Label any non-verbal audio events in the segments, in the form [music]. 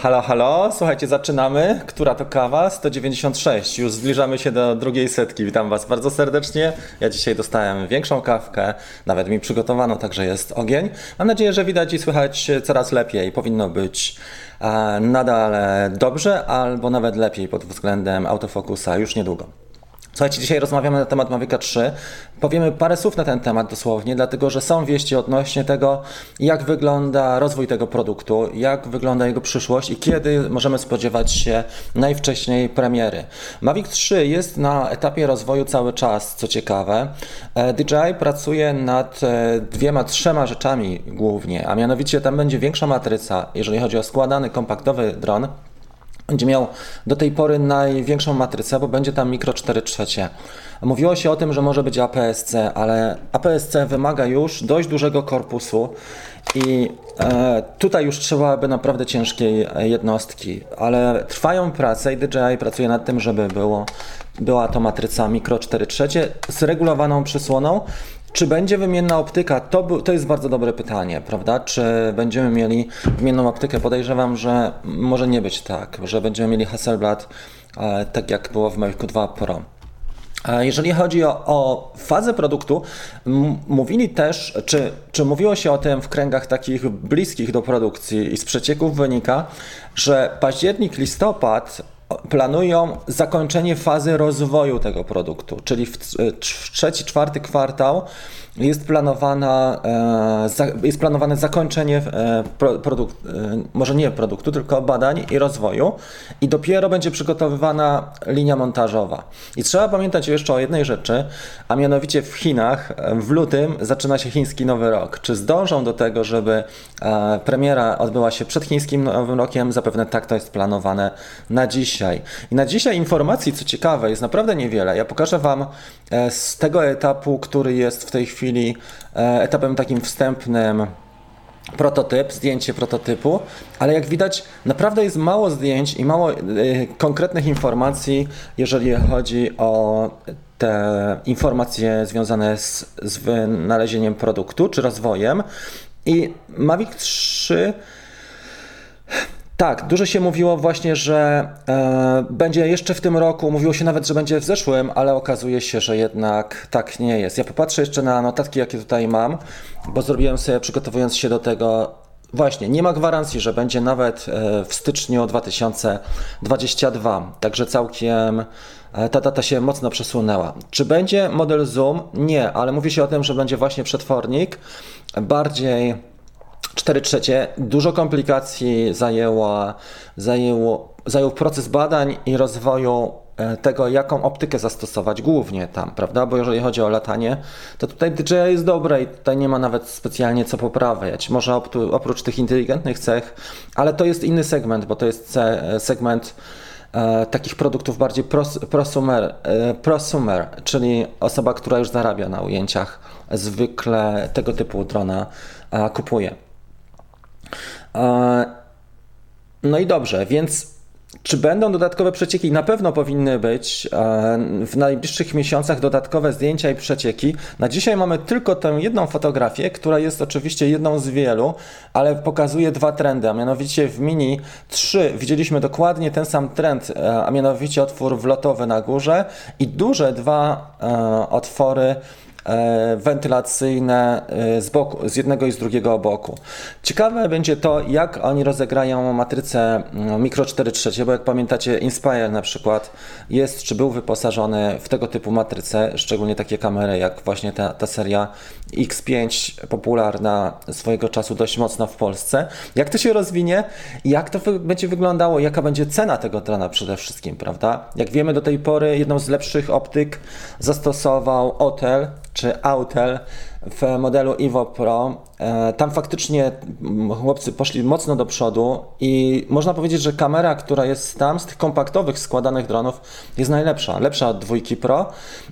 Halo, halo, słuchajcie, zaczynamy. Która to kawa? 196. Już zbliżamy się do drugiej setki. Witam Was bardzo serdecznie. Ja dzisiaj dostałem większą kawkę, nawet mi przygotowano, także jest ogień. Mam nadzieję, że widać i słychać coraz lepiej. Powinno być e, nadal dobrze, albo nawet lepiej pod względem autofokusa już niedługo. Słuchajcie, dzisiaj rozmawiamy na temat Mavica 3. Powiemy parę słów na ten temat dosłownie, dlatego że są wieści odnośnie tego, jak wygląda rozwój tego produktu, jak wygląda jego przyszłość i kiedy możemy spodziewać się najwcześniej premiery. Mavic 3 jest na etapie rozwoju cały czas, co ciekawe. E, DJI pracuje nad e, dwiema, trzema rzeczami głównie, a mianowicie tam będzie większa matryca, jeżeli chodzi o składany, kompaktowy dron będzie miał do tej pory największą matrycę, bo będzie tam mikro 4 trzecie. Mówiło się o tym, że może być APS-C, ale APS-C wymaga już dość dużego korpusu i e, tutaj już trzeba by naprawdę ciężkiej jednostki, ale trwają prace i DJI pracuje nad tym, żeby było, była to matryca mikro 4 trzecie z regulowaną przysłoną czy będzie wymienna optyka? To, to jest bardzo dobre pytanie, prawda? Czy będziemy mieli wymienną optykę? Podejrzewam, że może nie być tak, że będziemy mieli Hasselblad e, tak jak było w Mavic 2 Pro. Jeżeli chodzi o, o fazę produktu, mówili też, czy, czy mówiło się o tym w kręgach takich bliskich do produkcji i z przecieków wynika, że październik, listopad planują zakończenie fazy rozwoju tego produktu, czyli w, w trzeci, czwarty kwartał jest, planowana, e, jest planowane zakończenie e, produkt, e, może nie produktu, tylko badań i rozwoju i dopiero będzie przygotowywana linia montażowa. I trzeba pamiętać jeszcze o jednej rzeczy, a mianowicie w Chinach w lutym zaczyna się chiński nowy rok. Czy zdążą do tego, żeby premiera odbyła się przed chińskim nowym rokiem? Zapewne tak to jest planowane na dzisiaj. I na dzisiaj informacji, co ciekawe, jest naprawdę niewiele. Ja pokażę Wam z tego etapu, który jest w tej chwili chwili e, etapem takim wstępnym prototyp, zdjęcie prototypu, ale jak widać naprawdę jest mało zdjęć i mało e, konkretnych informacji, jeżeli chodzi o te informacje związane z, z wynalezieniem produktu czy rozwojem. I Mavic 3 tak, dużo się mówiło właśnie, że e, będzie jeszcze w tym roku, mówiło się nawet, że będzie w zeszłym, ale okazuje się, że jednak tak nie jest. Ja popatrzę jeszcze na notatki, jakie tutaj mam, bo zrobiłem sobie, przygotowując się do tego, Właśnie, nie ma gwarancji, że będzie nawet e, w styczniu 2022, także całkiem e, ta data się mocno przesunęła. Czy będzie model Zoom? Nie, ale mówi się o tym, że będzie właśnie przetwornik, bardziej 4 trzecie. Dużo komplikacji zajęła, zajęło, zajął proces badań i rozwoju e, tego, jaką optykę zastosować głównie tam, prawda? Bo jeżeli chodzi o latanie, to tutaj DJI jest dobre i tutaj nie ma nawet specjalnie co poprawiać. Może oprócz tych inteligentnych cech, ale to jest inny segment, bo to jest segment e, takich produktów bardziej pros, prosumer, e, prosumer, czyli osoba, która już zarabia na ujęciach, zwykle tego typu drona e, kupuje. No i dobrze, więc czy będą dodatkowe przecieki? Na pewno powinny być w najbliższych miesiącach dodatkowe zdjęcia i przecieki. Na dzisiaj mamy tylko tę jedną fotografię, która jest oczywiście jedną z wielu, ale pokazuje dwa trendy, a mianowicie w Mini 3 widzieliśmy dokładnie ten sam trend, e, a mianowicie otwór wlotowy na górze i duże dwa e, otwory E, wentylacyjne e, z, boku, z jednego i z drugiego boku. Ciekawe będzie to, jak oni rozegrają matrycę mm, Micro 4 trzecie, bo jak pamiętacie Inspire na przykład jest, czy był wyposażony w tego typu matrycę, szczególnie takie kamery jak właśnie ta, ta seria X5 popularna swojego czasu dość mocno w Polsce. Jak to się rozwinie? Jak to będzie wyglądało? Jaka będzie cena tego drona przede wszystkim, prawda? Jak wiemy do tej pory jedną z lepszych optyk zastosował Otel, czy Autel w modelu Evo Pro. E, tam faktycznie chłopcy poszli mocno do przodu i można powiedzieć, że kamera, która jest tam z tych kompaktowych składanych dronów jest najlepsza. Lepsza od dwójki Pro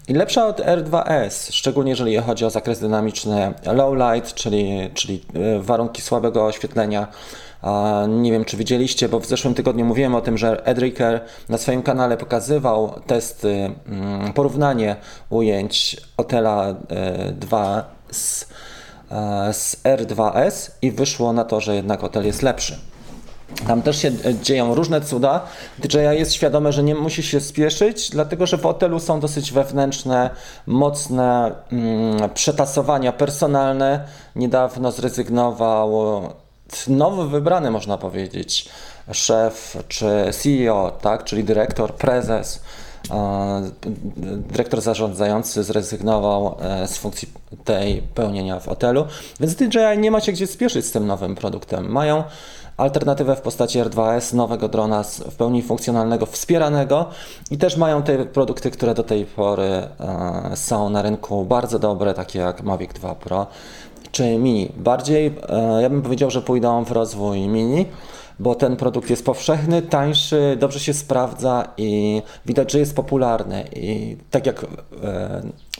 i lepsza od R2S, szczególnie jeżeli chodzi o zakres dynamiczny low light, czyli, czyli e, warunki słabego oświetlenia nie wiem, czy widzieliście, bo w zeszłym tygodniu mówiłem o tym, że Edriker na swoim kanale pokazywał testy, mm, porównanie ujęć Otela 2 e, z, e, z R2S i wyszło na to, że jednak hotel jest lepszy. Tam też się e, dzieją różne cuda. DJI jest świadome, że nie musi się spieszyć, dlatego że w hotelu są dosyć wewnętrzne, mocne mm, przetasowania personalne. Niedawno zrezygnował nowy wybrany, można powiedzieć, szef czy CEO, tak, czyli dyrektor, prezes. e, Dyrektor zarządzający zrezygnował e, z funkcji tej pełnienia w hotelu, więc DJI nie ma się gdzie spieszyć z tym nowym produktem. Mają alternatywę w postaci R2S, nowego drona w pełni funkcjonalnego, wspieranego i też mają te produkty, które do tej pory e, są na rynku bardzo dobre, takie jak Mavic 2 Pro czy Mini. Bardziej e, ja bym powiedział, że pójdą w rozwój Mini, bo ten produkt jest powszechny, tańszy, dobrze się sprawdza i widać, że jest popularny. I tak jak e,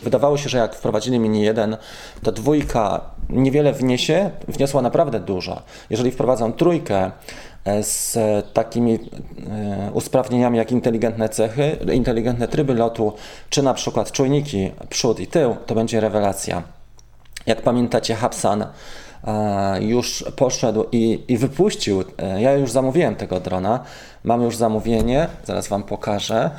wydawało się, że jak wprowadzili Mini 1, to dwójka niewiele wniesie, wniosła naprawdę dużo. Jeżeli wprowadzą trójkę e, z takimi usprawnieniami jak inteligentne cechy, inteligentne tryby lotu, czy na przykład czujniki przód i tył, to będzie rewelacja. Jak pamiętacie, Hapsan e, już poszedł i, i wypuścił. e, Ja już zamówiłem tego drona. Mam już zamówienie, zaraz Wam pokażę.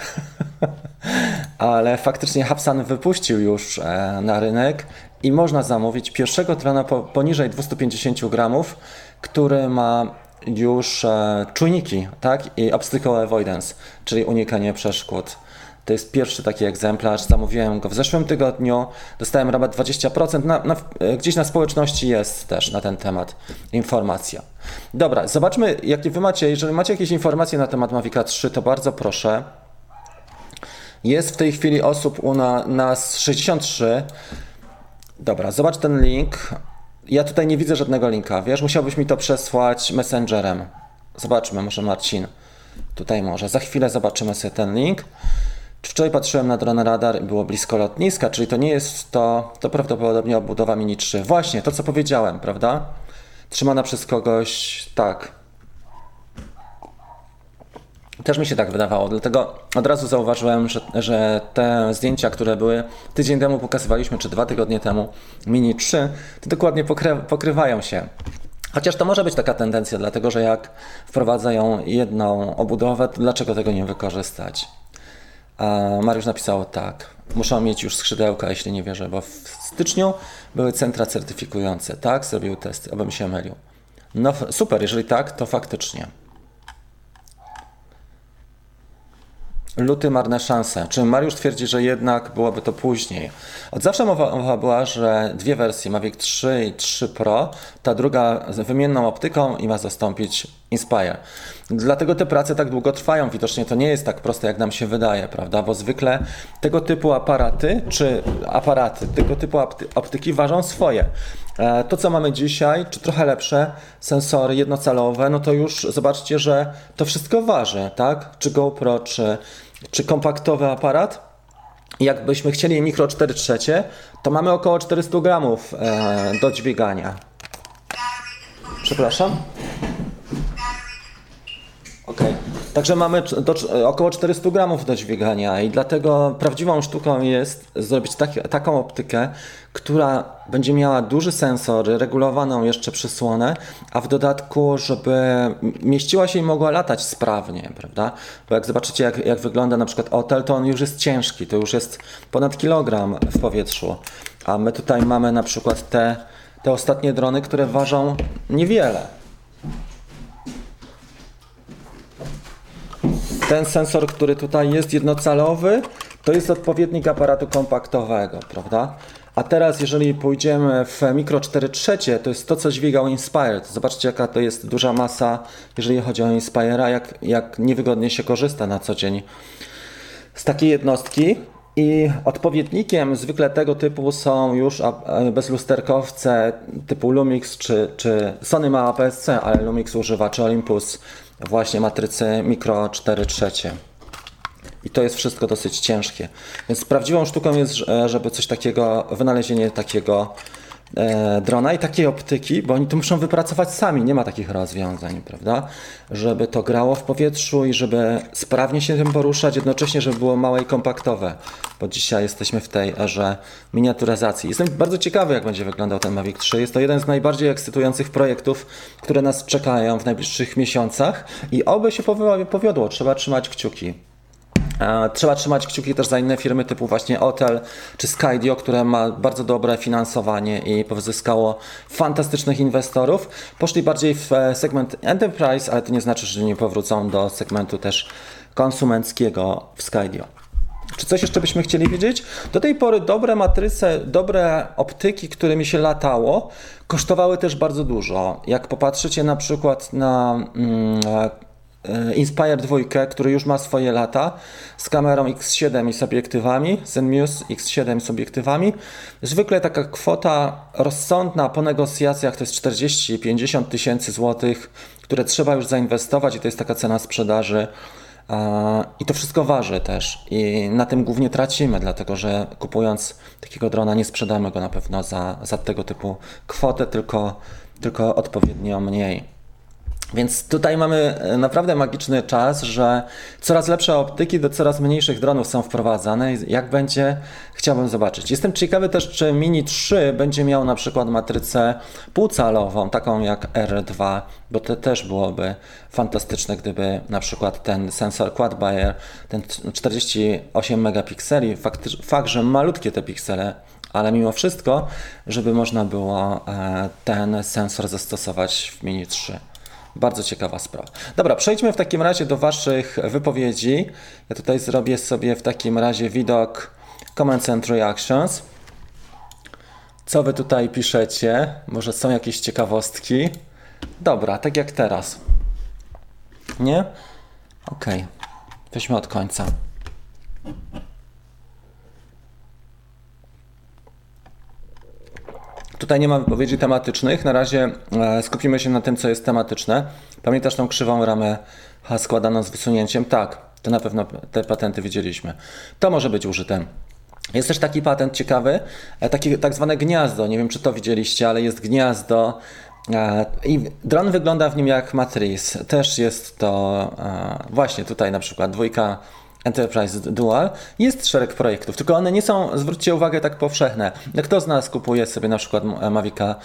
[laughs] Ale faktycznie Hapsan wypuścił już e, na rynek i można zamówić pierwszego drona po, poniżej 250 gramów, który ma już czujniki, tak? I obstacle avoidance, czyli unikanie przeszkód. To jest pierwszy taki egzemplarz. Zamówiłem go w zeszłym tygodniu. Dostałem rabat 20%. Na, na, e, gdzieś na społeczności jest też na ten temat informacja. Dobra, zobaczmy, jakie wy macie. Jeżeli macie jakieś informacje na temat Mavica 3, to bardzo proszę. Jest w tej chwili osób u na, nas 63. Dobra, zobacz ten link. Ja tutaj nie widzę żadnego linka, wiesz? Musiałbyś mi to przesłać messengerem. Zobaczmy, może Marcin. Tutaj może. Za chwilę zobaczymy sobie ten link. Wczoraj patrzyłem na dron radar i było blisko lotniska, czyli to nie jest to, to prawdopodobnie obudowa Mini 3. Właśnie, to co powiedziałem, prawda? Trzymana przez kogoś, tak. Też mi się tak wydawało, dlatego od razu zauważyłem, że, że te zdjęcia, które były tydzień temu pokazywaliśmy, czy dwa tygodnie temu, Mini 3, to dokładnie pokry, pokrywają się. Chociaż to może być taka tendencja, dlatego że jak wprowadzają jedną obudowę, to dlaczego tego nie wykorzystać? A Mariusz napisał tak. Muszą mieć już skrzydełka, jeśli nie wierzę, bo w styczniu były centra certyfikujące. Tak, zrobił test, abym się mylił. No super, jeżeli tak, to faktycznie. Luty marne szanse. Czy Mariusz twierdzi, że jednak byłoby to później? Od zawsze mowa, mowa była, że dwie wersje, Mavic 3 i 3 Pro, ta druga z wymienną optyką i ma zastąpić Inspire. Dlatego te prace tak długo trwają. Widocznie to nie jest tak proste, jak nam się wydaje, prawda? Bo zwykle tego typu aparaty, czy aparaty, tego typu opty- optyki ważą swoje. E, To, co mamy dzisiaj, czy trochę lepsze sensory jednocalowe, no to już zobaczcie, że to wszystko waży, tak? Czy GoPro, czy, czy kompaktowy aparat. Jakbyśmy chcieli mikro 4 trzecie, to mamy około 400 gramów e, do dźwigania. Przepraszam? Okej. Także mamy do, około 400 gramów do dźwigania i dlatego prawdziwą sztuką jest zrobić taki, taką optykę, która będzie miała duży sensor, regulowaną jeszcze przysłonę, a w dodatku, żeby mieściła się i mogła latać sprawnie, prawda? Bo jak zobaczycie, jak, jak wygląda na przykład hotel, to on już jest ciężki, to już jest ponad kilogram w powietrzu, a my tutaj mamy na przykład te, te ostatnie drony, które ważą niewiele. Ten sensor, który tutaj jest jednocalowy, to jest odpowiednik aparatu kompaktowego, prawda? A teraz, jeżeli pójdziemy w mikro 4 trzecie, to jest to, co dźwigał Inspired. Zobaczcie, jaka to jest duża masa, jeżeli chodzi o Inspira, jak, jak niewygodnie się korzysta na co dzień z takiej jednostki. I odpowiednikiem zwykle tego typu są już a, bezlusterkowce typu Lumix czy, czy Sony ma APS-C, ale Lumix używa czy Olympus właśnie matrycy mikro 4 trzecie. I to jest wszystko dosyć ciężkie. Więc prawdziwą sztuką jest, że- żeby coś takiego, wynalezienie takiego drona i takiej optyki, bo oni to muszą wypracować sami, nie ma takich rozwiązań, prawda? Żeby to grało w powietrzu i żeby sprawnie się tym poruszać, jednocześnie, żeby było małe i kompaktowe. bo dzisiaj jesteśmy w tej erze miniaturyzacji. Jestem bardzo ciekawy, jak będzie wyglądał ten Mavic 3. Jest to jeden z najbardziej ekscytujących projektów, które nas czekają w najbliższych miesiącach i oby się powiodło. Trzeba trzymać kciuki. Trzeba trzymać kciuki też za inne firmy typu właśnie Otel czy Skydio, które ma bardzo dobre finansowanie i pozyskało fantastycznych inwestorów. Poszli bardziej w e, segment enterprise, ale to nie znaczy, że nie powrócą do segmentu też konsumenckiego w Skydio. Czy coś jeszcze byśmy chcieli wiedzieć? Do tej pory dobre matryce, dobre optyki, którymi się latało, kosztowały też bardzo dużo. Jak popatrzycie na przykład na mm, E, Inspire 2, który już ma swoje lata z kamerą X7 i z obiektywami, Zenmuse X7 z obiektywami. Zwykle taka kwota rozsądna po negocjacjach to jest 40-50 tysięcy złotych, które trzeba już zainwestować i to jest taka cena sprzedaży. I to wszystko waży też i na tym głównie tracimy, dlatego że kupując takiego drona nie sprzedamy go na pewno za, za tego typu kwotę, tylko, tylko odpowiednio mniej. Więc tutaj mamy e, naprawdę magiczny czas, że coraz lepsze optyki do coraz mniejszych dronów są wprowadzane. Jak będzie, chciałbym zobaczyć. Jestem ciekawy też, czy Mini 3 będzie miał na przykład matrycę półcalową, taką jak R2, bo to też byłoby fantastyczne, gdyby na przykład ten sensor quad Bayer, ten 48 megapikseli, fakt, fakt, że malutkie te piksele, ale mimo wszystko, żeby można było e, ten sensor zastosować w Mini 3. Bardzo ciekawa sprawa. Dobra, przejdźmy w takim razie do Waszych wypowiedzi. Ja tutaj zrobię sobie w takim razie widok Comments and Reactions. Co Wy tutaj piszecie? Może są jakieś ciekawostki? Dobra, tak jak teraz. Nie? Ok. Weźmy od końca. Tutaj nie ma wypowiedzi tematycznych. Na razie e, skupimy się na tym, co jest tematyczne. Pamiętasz tą krzywą ramę składaną z wysunięciem? Tak, to na pewno te patenty widzieliśmy. To może być użyte. Jest też taki patent ciekawy, e, takie tak zwane gniazdo. Nie wiem, czy to widzieliście, ale jest gniazdo. E, I dron wygląda w nim jak Matrix. Też jest to właśnie tutaj na przykład dwójka Enterprise Dual, jest szereg projektów, tylko one nie są, zwróćcie uwagę, tak powszechne. Kto z nas kupuje sobie na przykład Mavica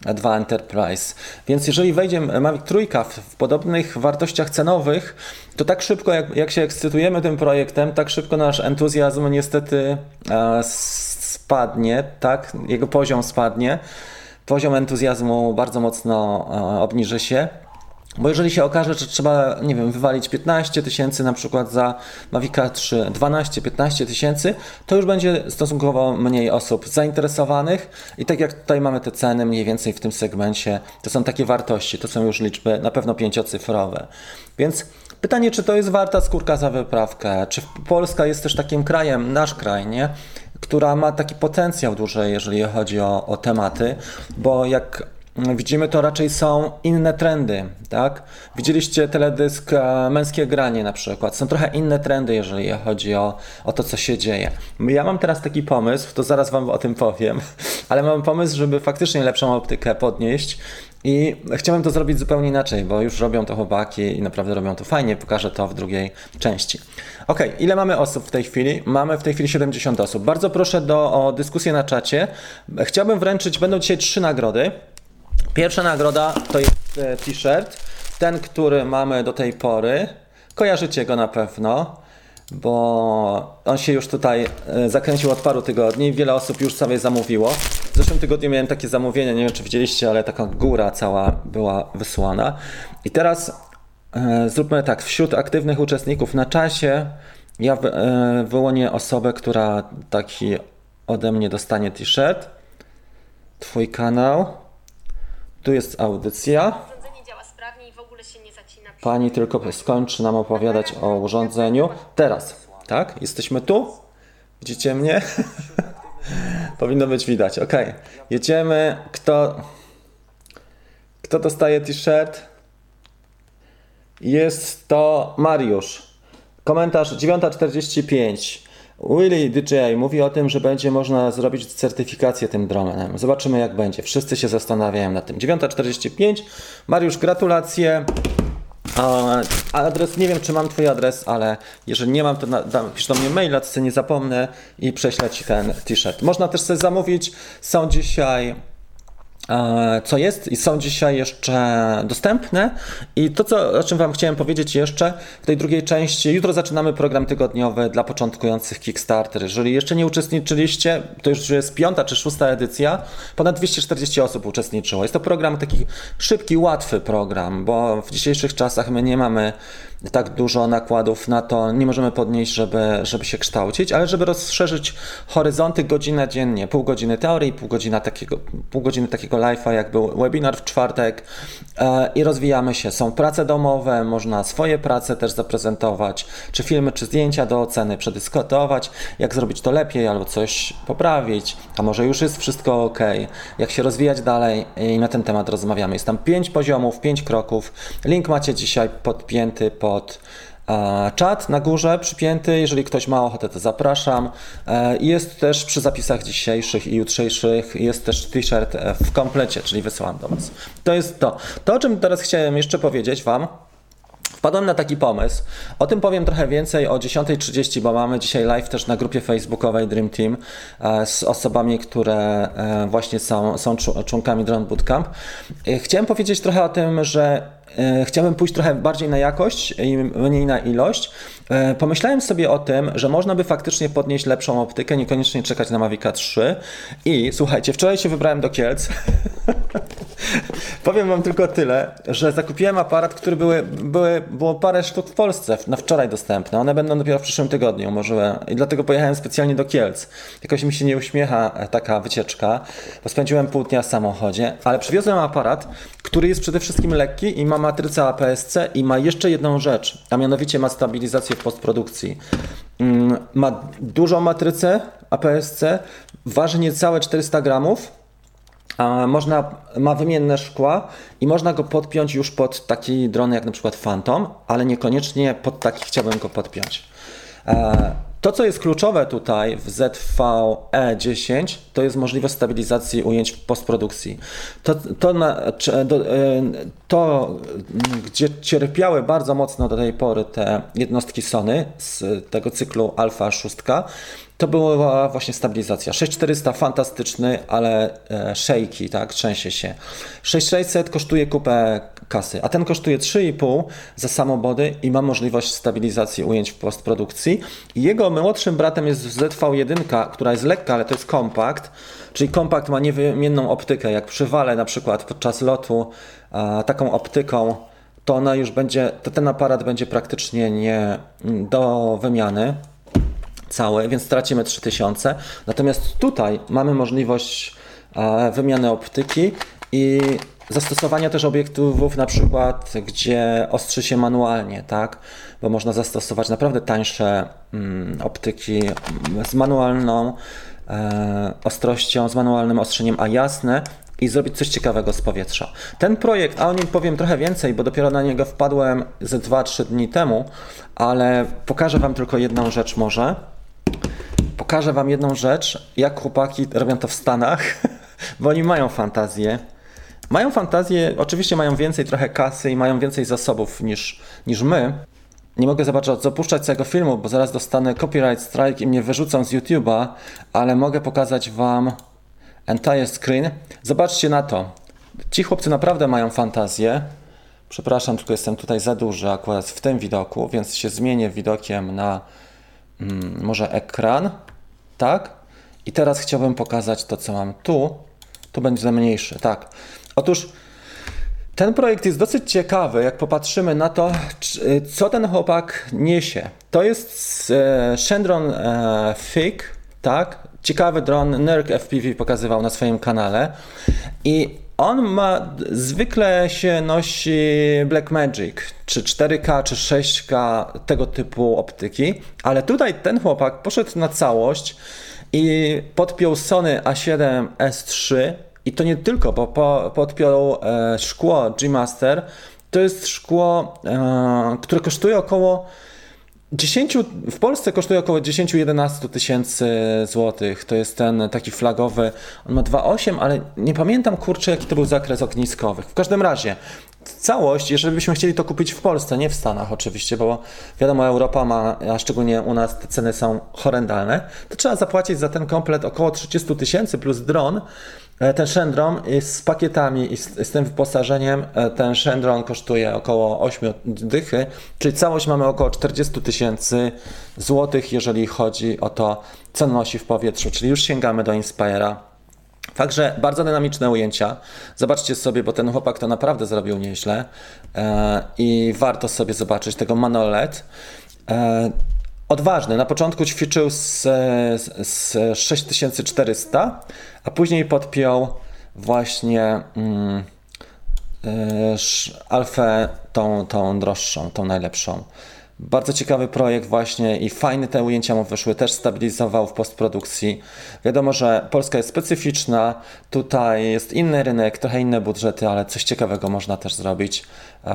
2 Enterprise. Więc jeżeli wejdzie Mavic Trójka w, podobnych wartościach cenowych, to tak szybko jak, jak się ekscytujemy tym projektem, tak szybko nasz entuzjazm niestety e, spadnie, tak? Jego poziom spadnie. Poziom entuzjazmu bardzo mocno e, obniży się. Bo jeżeli się okaże, że trzeba, nie wiem, wywalić 15 tysięcy na przykład za Mavica 3, 12-15 tysięcy, to już będzie stosunkowo mniej osób zainteresowanych i tak jak tutaj mamy te ceny mniej więcej w tym segmencie, to są takie wartości, to są już liczby na pewno pięciocyfrowe. Więc pytanie, czy to jest warta skórka za wyprawkę? Czy Polska jest też takim krajem, nasz kraj, nie? która ma taki potencjał duży, jeżeli chodzi o, o tematy, bo jak widzimy, to raczej są inne trendy, tak? Widzieliście teledysk e, Męskie Granie na przykład. Są trochę inne trendy, jeżeli chodzi o, o to, co się dzieje. Ja mam teraz taki pomysł, to zaraz Wam o tym powiem, [laughs] ale mam pomysł, żeby faktycznie lepszą optykę podnieść i chciałem to zrobić zupełnie inaczej, bo już robią to chłopaki i naprawdę robią to fajnie. Pokażę to w drugiej części. Ok, ile mamy osób w tej chwili? Mamy w tej chwili 70 osób. Bardzo proszę do, o dyskusję na czacie. Chciałbym wręczyć, będą dzisiaj trzy nagrody. Pierwsza nagroda to jest e, t-shirt, ten, który mamy do tej pory. Kojarzycie go na pewno, bo on się już tutaj e, zakręcił od paru tygodni. Wiele osób już sobie zamówiło. W zeszłym tygodniu miałem takie zamówienie, nie wiem czy widzieliście, ale taka góra cała była wysłana. I teraz e, zróbmy tak, wśród aktywnych uczestników na czasie ja wyłonię osobę, która taki ode mnie dostanie t-shirt. Twój kanał. Tu jest audycja. Urządzenie działa sprawnie i w ogóle się nie zacina. Pani tylko skończy nam opowiadać o urządzeniu. Teraz, tak? Jesteśmy tu? Widzicie mnie? [laughs] Powinno być widać. Ok. Jedziemy. Kto. Kto dostaje t-shirt? Jest to Mariusz. Komentarz 9.45. Willy DJ mówi o tym, że będzie można zrobić certyfikację tym dronem. Zobaczymy jak będzie. Wszyscy się zastanawiają nad tym. 9.45. Mariusz, gratulacje. Adres, nie wiem czy mam twój adres, ale jeżeli nie mam, to na, dam, pisz do mnie maila, sobie nie zapomnę i prześlę ci ten t-shirt. Można też sobie zamówić, są dzisiaj co jest i są dzisiaj jeszcze dostępne. I to, co, o czym Wam chciałem powiedzieć jeszcze w tej drugiej części, jutro zaczynamy program tygodniowy dla początkujących Kickstarter. Jeżeli jeszcze nie uczestniczyliście, to już jest piąta czy szósta edycja, ponad 240 osób uczestniczyło. Jest to program taki szybki, łatwy program, bo w dzisiejszych czasach my nie mamy tak dużo nakładów na to nie możemy podnieść, żeby, żeby się kształcić, ale żeby rozszerzyć horyzonty godzinę dziennie, pół godziny teorii, pół godziny takiego, pół godziny takiego live'a, jak był webinar w czwartek e, i rozwijamy się. Są prace domowe, można swoje prace też zaprezentować, czy filmy, czy zdjęcia do oceny, przedyskutować, jak zrobić to lepiej albo coś poprawić, a może już jest wszystko ok, jak się rozwijać dalej i na ten temat rozmawiamy. Jest tam pięć poziomów, pięć kroków. Link macie dzisiaj podpięty pod pod czat na górze przypięty. Jeżeli ktoś ma ochotę, to zapraszam. E, jest też przy zapisach dzisiejszych i jutrzejszych, jest też t-shirt e, w komplecie, czyli wysyłam do Was. To jest to. To, o czym teraz chciałem jeszcze powiedzieć Wam, Wpadłem na taki pomysł. O tym powiem trochę więcej o 10.30, bo mamy dzisiaj live też na grupie facebookowej Dream Team e, z osobami, które właśnie są, są członkami Drone Bootcamp. Chciałem powiedzieć trochę o tym, że E, chciałbym pójść trochę bardziej na jakość i mniej na ilość. E, pomyślałem sobie o tym, że można by faktycznie podnieść lepszą optykę, niekoniecznie czekać na Mavica 3. I słuchajcie, wczoraj się wybrałem do Kielc. [laughs] Powiem Wam tylko tyle, że zakupiłem aparat, który były, były, było parę sztuk w Polsce na wczoraj dostępne. One będą dopiero w przyszłym tygodniu, może. I dlatego pojechałem specjalnie do Kielc. Jakoś mi się nie uśmiecha e, taka wycieczka, bo spędziłem pół dnia w samochodzie, ale przywiozłem aparat, który jest przede wszystkim lekki i ma matrycę APS-C i ma jeszcze jedną rzecz, a mianowicie ma stabilizację w postprodukcji. Mm, ma dużą matrycę APS-C, waży niecałe 400 gramów, można, ma wymienne szkła i można go podpiąć już pod taki dron jak na przykład Phantom, ale niekoniecznie pod taki chciałbym go podpiąć. E, to, co jest kluczowe tutaj w ZVE10, to jest możliwość stabilizacji ujęć w postprodukcji. To, to, na, e, to, gdzie cierpiały bardzo mocno do tej pory te jednostki Sony z tego cyklu Alpha 6, to była właśnie stabilizacja. 6400 fantastyczny, ale e, shaky, tak, trzęsie się. 6600 kosztuje kupę kasy, a ten kosztuje 3,5 za samobody i ma możliwość stabilizacji ujęć w postprodukcji. Jego młodszym bratem jest ZV1, która jest lekka, ale to jest kompakt, czyli kompakt ma niewymienną optykę. Jak przywalę na przykład podczas lotu a, taką optyką, to ona już będzie, to ten aparat będzie praktycznie nie do wymiany cały, więc tracimy 3000. Natomiast tutaj mamy możliwość e, wymiany optyki i zastosowania też obiektywów na przykład, gdzie ostrzy się manualnie, tak? Bo można zastosować naprawdę tańsze mm, optyki z manualną e, ostrością, z manualnym ostrzeniem, a jasne i zrobić coś ciekawego z powietrza. Ten projekt, a o nim powiem trochę więcej, bo dopiero na niego wpadłem ze 2-3 dni temu, ale pokażę Wam tylko jedną rzecz może pokażę Wam jedną rzecz, jak chłopaki robią to w Stanach, [laughs] bo oni mają fantazję. Mają fantazję, oczywiście mają więcej trochę kasy i mają więcej zasobów niż, niż my. Nie mogę zobaczyć, zapuszczać tego filmu, bo zaraz dostanę copyright strike i mnie wyrzucą z YouTube'a, ale mogę pokazać Wam entire screen. Zobaczcie na to. Ci chłopcy naprawdę mają fantazję. Przepraszam, tylko jestem tutaj za duży akurat w tym widoku, więc się zmienię widokiem na hmm, może ekran tak? I teraz chciałbym pokazać to, co mam tu. Tu będzie mniejszy, tak. Otóż ten projekt jest dosyć ciekawy, jak popatrzymy na to, co ten chłopak niesie. To jest e, Shendron e, Fig, tak? Ciekawy dron, NERC FPV pokazywał na swoim kanale. I on ma, zwykle się nosi Blackmagic, czy 4K, czy 6K, tego typu optyki, ale tutaj ten chłopak poszedł na całość i podpiął Sony A7 S3 i to nie tylko, bo po, podpiął e, szkło G-Master, to jest szkło, e, które kosztuje około 10, w Polsce kosztuje około 10-11 tysięcy złotych. To jest ten taki flagowy. On ma 2,8, ale nie pamiętam kurczę, jaki to był zakres ogniskowych. W każdym razie, całość, jeżeli byśmy chcieli to kupić w Polsce, nie w Stanach oczywiście, bo wiadomo, Europa ma, a szczególnie u nas te ceny są horrendalne, to trzeba zapłacić za ten komplet około 30 tysięcy plus dron. E, Ten Shendron jest z pakietami i z, z tym wyposażeniem. e, Ten Shendron kosztuje około 8 dychy, czyli całość mamy około 40 tysięcy złotych, jeżeli chodzi o to, co nosi w powietrzu, czyli już sięgamy do Inspire'a. Także bardzo dynamiczne ujęcia. Zobaczcie sobie, bo ten chłopak to naprawdę zrobił nieźle e, i warto sobie zobaczyć tego Manolet. E, odważny. Na początku ćwiczył z, z, z 6400, a później podpiął właśnie mm, sz- Alfę tą, tą droższą, tą najlepszą. Bardzo ciekawy projekt właśnie i fajne te ujęcia mu wyszły, też stabilizował w postprodukcji. Wiadomo, że Polska jest specyficzna, tutaj jest inny rynek, trochę inne budżety, ale coś ciekawego można też zrobić e,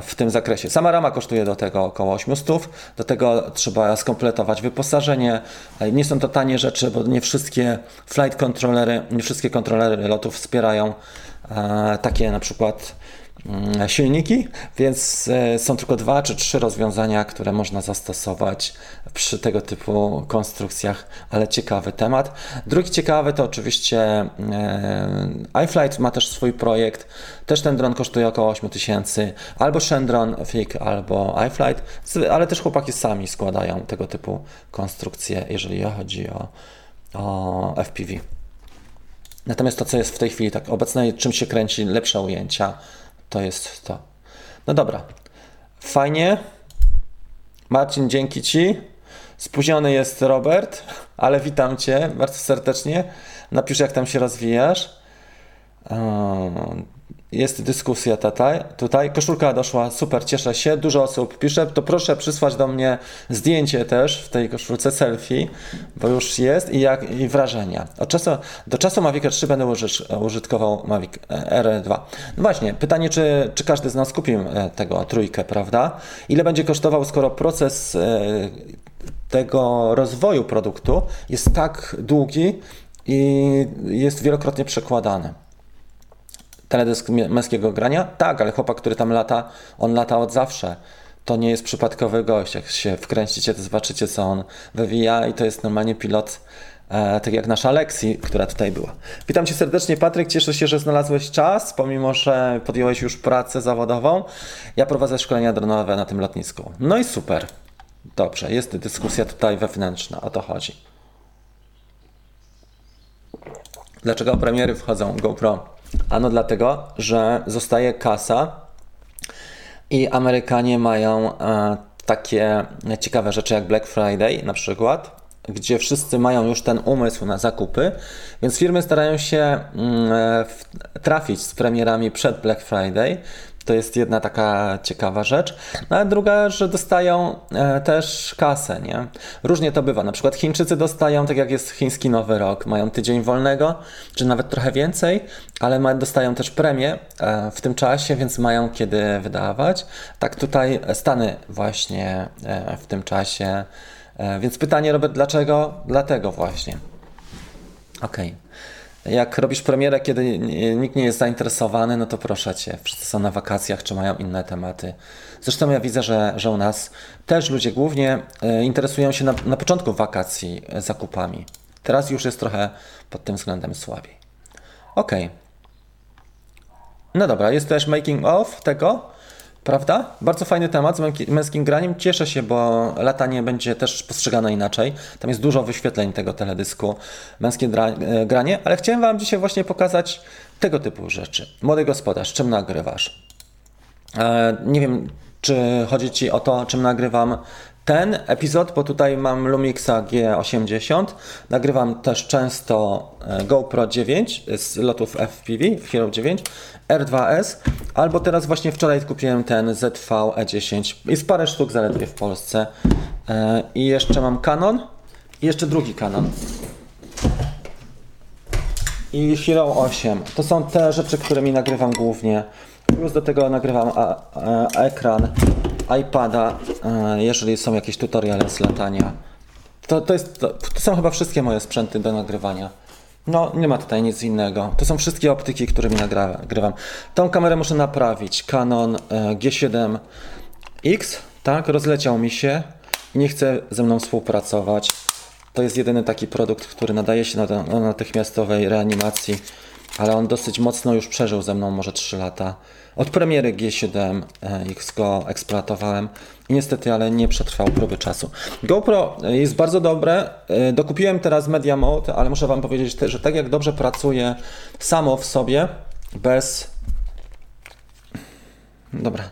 w tym zakresie. Sama rama kosztuje do tego około 800, do tego trzeba skompletować wyposażenie. E, Nie są to tanie rzeczy, bo nie wszystkie flight controllery, nie wszystkie kontrolery lotów wspierają e, takie na przykład silniki, więc e, są tylko dwa czy trzy rozwiązania, które można zastosować przy tego typu konstrukcjach, ale ciekawy temat. Drugi ciekawy to oczywiście e, iFlight ma też swój projekt, też ten dron kosztuje około 8000, albo Shendron Fig, albo iFlight, ale też chłopaki sami składają tego typu konstrukcje, jeżeli chodzi o, o FPV. Natomiast to, co jest w tej chwili tak obecnej, czym się kręci lepsze ujęcia, to jest to. No dobra. Fajnie. Marcin, dzięki Ci. Spóźniony jest Robert, ale witam Cię bardzo serdecznie. Napisz, jak tam się rozwijasz. Ehm, Jest dyskusja tutaj. tutaj. Koszulka doszła, super, cieszę się. Dużo osób pisze, to proszę przysłać do mnie zdjęcie też w tej koszulce selfie, bo już jest i, jak, i wrażenia. Od czasu, do czasu Mavic 3 będę użytkował Mavic R2. No właśnie, pytanie, czy, czy każdy z nas kupił e, tego trójkę, prawda? Ile będzie kosztował, skoro proces e, tego rozwoju produktu jest tak długi i jest wielokrotnie przekładany teledysk męskiego grania? Tak, ale chłopak, który tam lata, on lata od zawsze. To nie jest przypadkowy gość. Jak się wkręcicie, to zobaczycie, co on wywija i to jest normalnie pilot, e, tak jak nasza Lexi, która tutaj była. Witam Cię serdecznie, Patryk. Cieszę się, że znalazłeś czas, pomimo, że podjąłeś już pracę zawodową. Ja prowadzę szkolenia dronowe na tym lotnisku. No i super. Dobrze, jest dyskusja tutaj wewnętrzna, o to chodzi. Dlaczego premiery wchodzą GoPro? Ano dlatego, że zostaje kasa i Amerykanie mają e, takie ciekawe rzeczy jak Black Friday na przykład, gdzie wszyscy mają już ten umysł na zakupy, więc firmy starają się mm, e, trafić z premierami przed Black Friday. To jest jedna taka ciekawa rzecz. No a druga, że dostają e, też kasę, nie? Różnie to bywa. Na przykład Chińczycy dostają, tak jak jest chiński Nowy Rok, mają tydzień wolnego, czy nawet trochę więcej, ale dostają też premię e, w tym czasie, więc mają kiedy wydawać. Tak tutaj Stany właśnie e, w tym czasie. Więc pytanie, Robert, dlaczego? Dlatego właśnie. Okej. Jak robisz premierę, kiedy nikt nie jest zainteresowany, no to proszę cię, wszyscy są na wakacjach, czy mają inne tematy. Zresztą ja widzę, że, że u nas też ludzie głównie e, interesują się na, na początku wakacji e, zakupami. Teraz już jest trochę pod tym względem słabiej. Okej. No dobra, jest też making of tego, prawda? Bardzo fajny temat z męskim graniem. Cieszę się, bo latanie będzie też postrzegane inaczej. Tam jest dużo wyświetleń tego teledysku, męskie e, granie, ale chciałem Wam dzisiaj właśnie pokazać tego typu rzeczy. Młody gospodarz, czym nagrywasz? E, Nie wiem, czy chodzi Ci o to, czym nagrywam ten epizod, bo tutaj mam Lumixa G80. Nagrywam też często e, GoPro 9 z lotów FPV, Hero 9, R2S, albo teraz właśnie wczoraj kupiłem ten ZV E10. Jest parę sztuk zaledwie w Polsce. E, I jeszcze mam Canon i jeszcze drugi Canon i Hero 8. To są te rzeczy, którymi nagrywam głównie. Plus do tego nagrywam a, a, ekran iPada, e, jeżeli są jakieś tutoriale z latania. To, to, jest, to, to są chyba wszystkie moje sprzęty do nagrywania. No, nie ma tutaj nic innego. To są wszystkie optyki, którymi nagrywam. Tą kamerę muszę naprawić. Canon e, G7X, tak, rozleciał mi się i nie chce ze mną współpracować. To jest jedyny taki produkt, który nadaje się na, do natychmiastowej reanimacji, ale on dosyć mocno już przeżył ze mną może 3 lata. Od premiery G7X go eksploatowałem i niestety, ale nie przetrwał próby czasu. GoPro jest bardzo dobre. E, Dokupiłem teraz Media Mode, ale muszę Wam powiedzieć, że tak jak dobrze pracuje samo w sobie, bez. Dobra,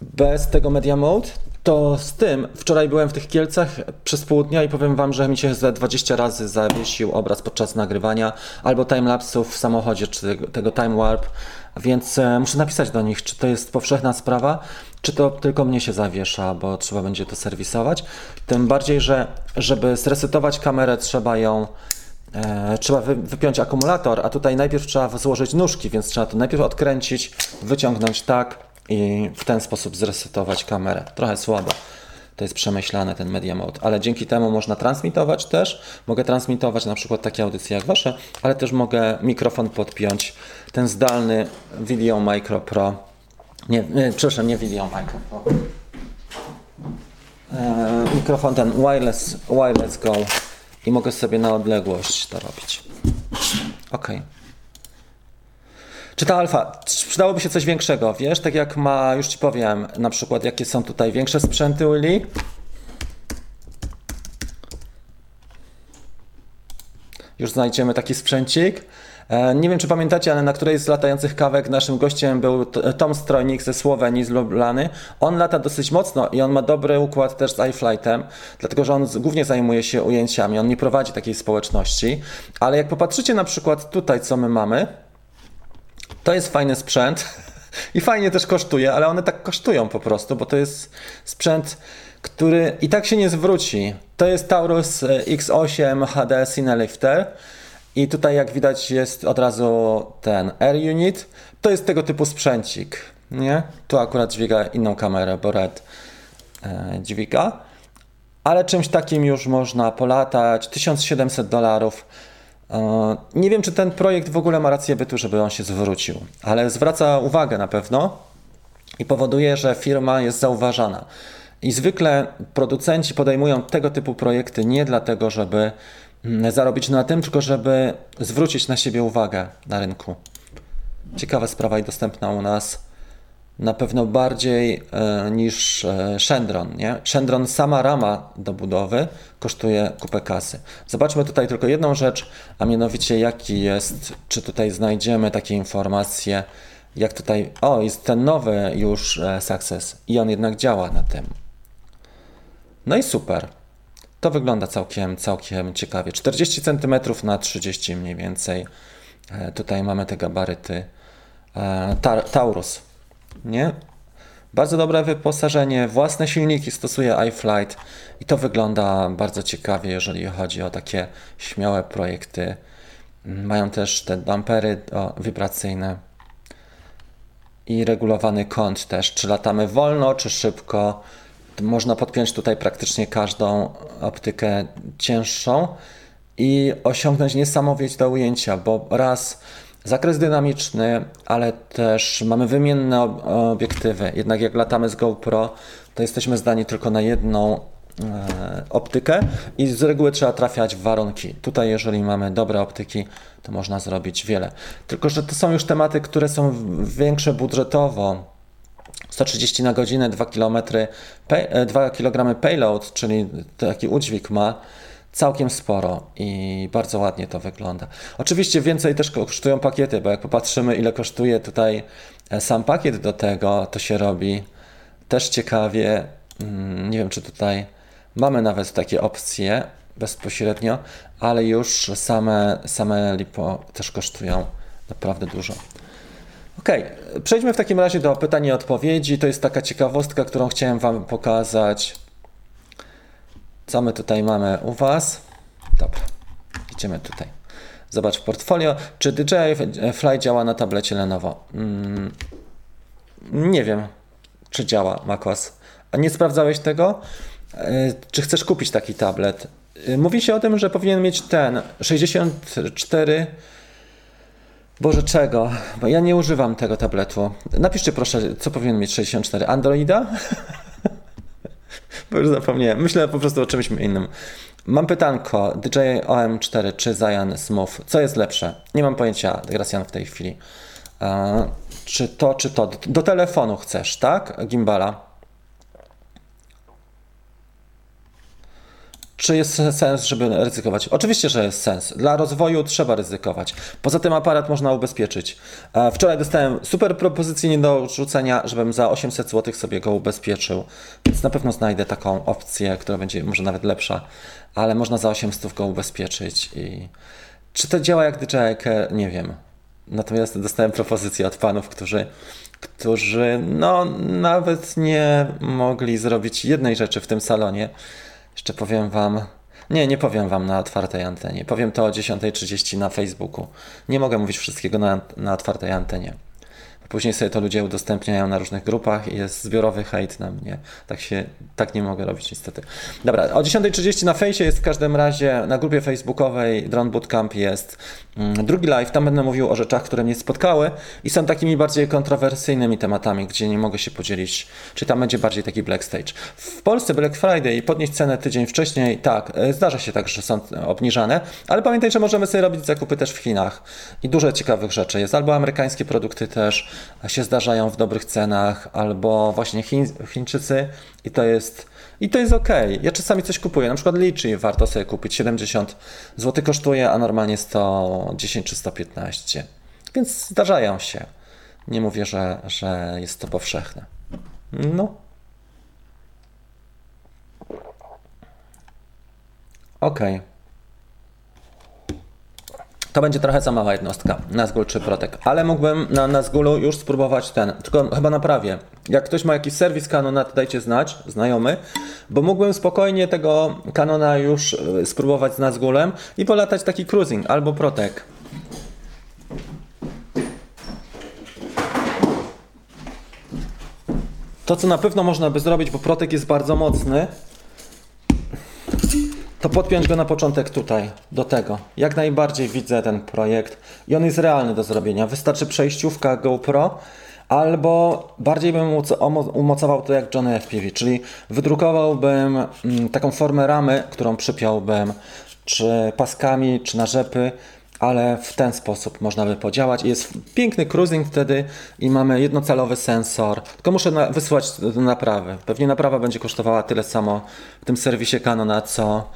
bez tego Media Mode, to z tym wczoraj byłem w tych Kielcach przez pół dnia i powiem wam, że mi się ze 20 razy zawiesił obraz podczas nagrywania albo timelapsów w samochodzie, czy tego, time warp, więc e, muszę napisać do nich, czy to jest powszechna sprawa, czy to tylko mnie się zawiesza, bo trzeba będzie to serwisować. Tym bardziej, że żeby zresetować kamerę trzeba ją E, trzeba wy, wypiąć akumulator, a tutaj najpierw trzeba złożyć nóżki, więc trzeba to najpierw odkręcić, wyciągnąć tak i w ten sposób zresetować kamerę. Trochę słabo. To jest przemyślane ten media mode, ale dzięki temu można transmitować też. Mogę transmitować na przykład takie audycje jak wasze, ale też mogę mikrofon podpiąć. Ten zdalny Video Micro Pro. Nie, nie przepraszam, nie Video Micro Pro. E, mikrofon ten wireless, wireless go i mogę sobie na odległość to robić. Ok. Czy ta alfa, przydałoby się coś większego, wiesz? Tak jak ma, już ci powiem, na przykład jakie są tutaj większe sprzęty Willy. Już znajdziemy taki sprzęcik. E, Nie wiem, czy pamiętacie, ale na którejś z latających kawek naszym gościem był Tom Strojnik ze Słowenii, z Lublany. On lata dosyć mocno i on ma dobry układ też z iFlightem, dlatego że on głównie zajmuje się ujęciami, on nie prowadzi takiej społeczności. Ale jak popatrzycie na przykład tutaj, co my mamy, to jest fajny sprzęt [laughs] i fajnie też kosztuje, ale one tak kosztują po prostu, bo to jest sprzęt, który i tak się nie zwróci. To jest Taurus e, X8 HD Cinelifter i tutaj jak widać jest od razu ten Air Unit. To jest tego typu sprzęcik, nie? Tu akurat dźwiga inną kamerę, bo Red e, dźwiga. Ale czymś takim już można polatać. 1700 dolarów. Nie wiem, czy ten projekt w ogóle ma rację bytu, żeby on się zwrócił, ale zwraca uwagę na pewno i powoduje, że firma jest zauważana. I zwykle producenci podejmują tego typu projekty nie dlatego, żeby mm, zarobić na tym, tylko żeby zwrócić na siebie uwagę na rynku. Ciekawa sprawa i dostępna u nas na pewno bardziej e, niż e, Shendron. Nie? Shendron, sama rama do budowy kosztuje kupę kasy. Zobaczmy tutaj tylko jedną rzecz, a mianowicie jaki jest, czy tutaj znajdziemy takie informacje, jak tutaj, o jest ten nowy już e, Success i on jednak działa na tym. No i super. To wygląda całkiem, całkiem ciekawie. 40 cm na 30 mniej więcej. Tutaj mamy te gabaryty. Taurus, nie? Bardzo dobre wyposażenie, własne silniki stosuje iFlight i to wygląda bardzo ciekawie, jeżeli chodzi o takie śmiałe projekty. Mają też te dampery wibracyjne i regulowany kąt też, czy latamy wolno, czy szybko. Można podpiąć tutaj praktycznie każdą optykę cięższą i osiągnąć niesamowite ujęcia, bo raz zakres dynamiczny, ale też mamy wymienne ob- obiektywy. Jednak jak latamy z GoPro, to jesteśmy zdani tylko na jedną e, optykę i z reguły trzeba trafiać w warunki. Tutaj, jeżeli mamy dobre optyki, to można zrobić wiele. Tylko, że to są już tematy, które są większe budżetowo. 130 na godzinę, 2 km, pay, e, 2 kg payload, czyli taki udźwig ma całkiem sporo i bardzo ładnie to wygląda. Oczywiście więcej też kosztują pakiety, bo jak popatrzymy ile kosztuje tutaj e, sam pakiet do tego, to się robi też ciekawie. Mm, Nie wiem czy tutaj mamy nawet takie opcje bezpośrednio, ale już same, same lipo też kosztują naprawdę dużo. Okej, przejdźmy w takim razie do pytań i odpowiedzi. To jest taka ciekawostka, którą chciałem Wam pokazać. Co my tutaj mamy u Was? Dobra, idziemy tutaj. Zobacz w portfolio. Czy DJI Fly działa na tablecie Lenovo? Mm, nie wiem. czy działa macOS. A nie sprawdzałeś tego? E, Czy chcesz kupić taki tablet? E, Mówi się o tym, że powinien mieć ten 64. Boże, czego? Bo ja nie używam tego tabletu. Napiszcie proszę, co powinien mieć 64. Androida? [laughs] Bo już zapomniałem. Myślę po prostu o czymś innym. Mam pytanko. DJI OM4 czy Zion Smooth? Co jest lepsze? Nie mam pojęcia, Gracjan, w tej chwili. E, czy to, czy to? Do telefonu chcesz, tak? Gimbala. Czy jest sens, żeby ryzykować? Oczywiście, że jest sens. Dla rozwoju trzeba ryzykować. Poza tym aparat można ubezpieczyć. E, Wczoraj dostałem super propozycję nie do rzucenia, żebym za 800 zł sobie go ubezpieczył. Więc na pewno znajdę taką opcję, która będzie może nawet lepsza, ale można za 800 go ubezpieczyć. I czy to działa jak DJI Care? Nie wiem. Natomiast dostałem propozycję od panów, którzy, którzy no, nawet nie mogli zrobić jednej rzeczy w tym salonie. Jeszcze powiem wam. Nie, nie powiem wam na otwartej antenie. Powiem to o 10.30 na Facebooku. Nie mogę mówić wszystkiego na, na otwartej antenie. Później sobie to ludzie udostępniają na różnych grupach i jest zbiorowy hejt na mnie. Tak się, tak nie mogę robić niestety. Dobra, o 10.30 na fejsie jest w każdym razie, na grupie facebookowej Drone Bootcamp jest mm, drugi live, tam będę mówił o rzeczach, które mnie spotkały i są takimi bardziej kontrowersyjnymi tematami, gdzie nie mogę się podzielić, czy tam będzie bardziej taki Black Stage. W Polsce Black Friday i podnieść cenę tydzień wcześniej, tak, e, zdarza się tak, że są obniżane, ale pamiętaj, że możemy sobie robić zakupy też w Chinach i dużo ciekawych rzeczy jest, albo amerykańskie produkty też się zdarzają w dobrych cenach, albo właśnie Chiń, Chińczycy i to jest i to jest ok. Ja czasami coś kupuję, na przykład liczy warto sobie kupić 70 zł kosztuje, a normalnie 110 czy 115. Więc zdarzają się. Nie mówię, że, że jest to powszechne. No. Okej. To będzie trochę za mała jednostka, Nazgul czy Protek, ale mógłbym na Nazgulu już spróbować ten, tylko chyba naprawię. Jak ktoś ma jakiś serwis Canona, to dajcie znać, znajomy, bo mógłbym spokojnie tego Canona już y, spróbować z Nazgulem i polatać taki cruising albo Protek. To, co na pewno można by zrobić, bo Protek jest bardzo mocny, to podpiąć go na początek tutaj, do tego. Jak najbardziej widzę ten projekt i on jest realny do zrobienia. Wystarczy przejściówka GoPro, albo bardziej bym umocował to jak Johnny FPV, czyli wydrukowałbym mm, taką formę ramy, którą przypiąłbym czy paskami, czy na rzepy, ale w ten sposób można by podziałać. I Jest piękny cruising wtedy i mamy jednocelowy sensor. Tylko muszę na, wysłać do naprawy. Pewnie naprawa będzie kosztowała tyle samo w tym serwisie Canona, co,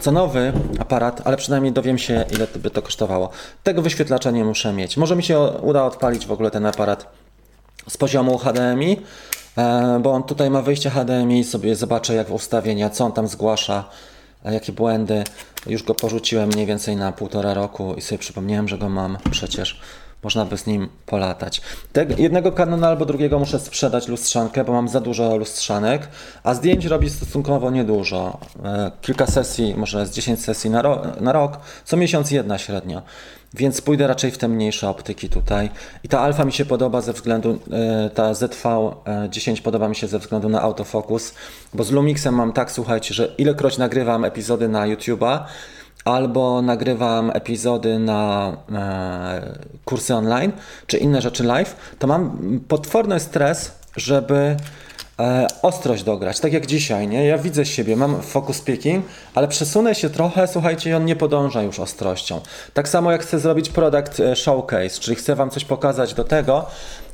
co nowy aparat, ale przynajmniej dowiem się, ile by to kosztowało. Tego wyświetlacza nie muszę mieć. Może mi się uda odpalić w ogóle ten aparat z poziomu HDMI, e, bo on tutaj ma wyjście HDMI, sobie zobaczę jak w ustawienia, co on tam zgłasza, a jakie błędy. Już go porzuciłem mniej więcej na półtora roku i sobie przypomniałem, że go mam przecież. Można by z nim polatać. Tego, jednego kanona albo drugiego muszę sprzedać lustrzankę, bo mam za dużo lustrzanek, a zdjęć robi stosunkowo niedużo. E, kilka sesji, może z 10 sesji na, ro, na rok, co miesiąc jedna średnio. Więc pójdę raczej w te mniejsze optyki tutaj. I ta alfa mi się podoba ze względu, e, ta ZV10 podoba mi się ze względu na autofokus, bo z Lumixem mam tak, słuchajcie, że ilekroć nagrywam epizody na YouTube'a, albo nagrywam epizody na e, kursy online, czy inne rzeczy live, to mam potworny stres, żeby e, ostrość dograć, tak jak dzisiaj, nie? Ja widzę siebie, mam focus picking, ale przesunę się trochę, słuchajcie, i on nie podąża już ostrością. Tak samo jak chcę zrobić product e, showcase, czyli chcę Wam coś pokazać do tego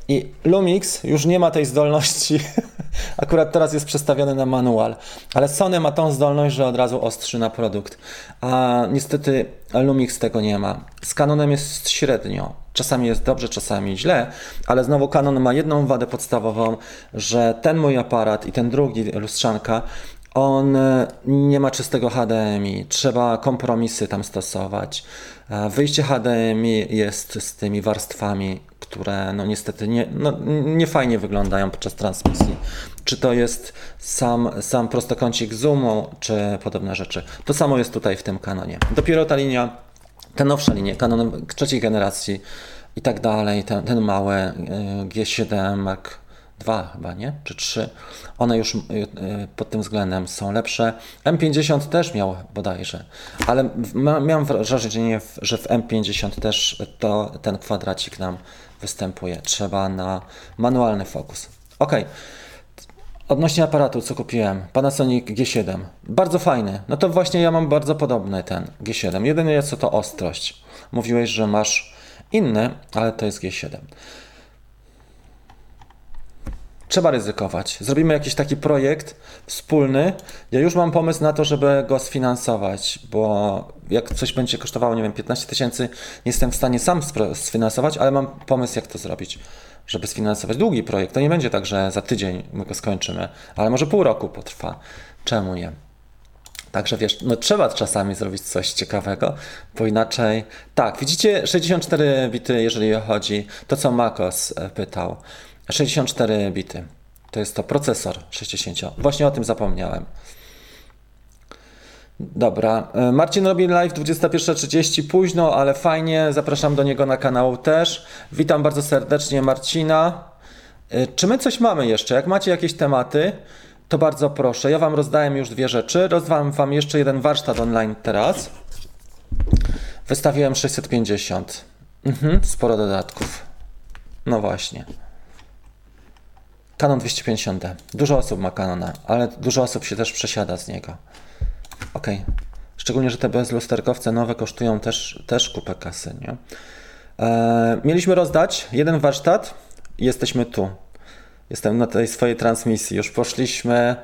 i Lumix już nie ma tej zdolności, [laughs] akurat teraz jest przestawiony na manual, ale Sony ma tą zdolność, że od razu ostrzy na produkt, a niestety Lumix tego nie ma. Z Canonem jest średnio. Czasami jest dobrze, czasami źle, ale znowu Canon ma jedną wadę podstawową, że ten mój aparat i ten drugi lustrzanka, on e, nie ma czystego HDMI, trzeba kompromisy tam stosować. E, Wyjście HDMI jest z tymi warstwami, które no niestety nie, no, nie fajnie wyglądają podczas transmisji. Czy to jest sam, sam prostokącik zoomu, czy podobne rzeczy. To samo jest tutaj w tym kanonie. Dopiero ta linia te nowsze linie, Canon trzeciej generacji i tak dalej, ten, ten mały y, G7 Mark, dwa chyba, nie? Czy trzy. One już y, y, pod tym względem są lepsze. M50 też miał bodajże, ale miałem wrażenie, że w M50 też to, ten kwadracik nam występuje. Trzeba na manualny fokus. Ok. Odnośnie aparatu, co kupiłem, Panasonic G7. Bardzo fajny. No to właśnie ja mam bardzo podobny ten G7. Jedynie jest to, to ostrość. Mówiłeś, że masz inny, ale to jest G7. Trzeba ryzykować. Zrobimy jakiś taki projekt wspólny. Ja już mam pomysł na to, żeby go sfinansować, bo jak coś będzie kosztowało, nie wiem, 15 tysięcy, nie jestem w stanie sam sfinansować, ale mam pomysł, jak to zrobić, żeby sfinansować długi projekt. To nie będzie tak, że za tydzień my go skończymy, ale może pół roku potrwa. Czemu nie? Także wiesz, no trzeba czasami zrobić coś ciekawego, bo inaczej. Tak, widzicie 64 bity, jeżeli chodzi to, co Makos e, pytał. 64 bity. To jest to procesor 60. Właśnie o tym zapomniałem. Dobra, e, Marcin robi live 21.30, późno, ale fajnie. Zapraszam do niego na kanał też. Witam bardzo serdecznie Marcina. E, Czy my coś mamy jeszcze? Jak macie jakieś tematy, to bardzo proszę. Ja Wam rozdałem już dwie rzeczy. Rozdam Wam jeszcze jeden warsztat online teraz. Wystawiłem 650. Mhm, sporo dodatków. No właśnie. Canon 250D. Dużo osób ma Canona, ale dużo osób się też przesiada z niego. Okej. Szczególnie, że te bezlusterkowce nowe kosztują też, też kupę kasy, nie? E, mieliśmy rozdać jeden warsztat i jesteśmy tu. Jestem na tej swojej transmisji. Już poszliśmy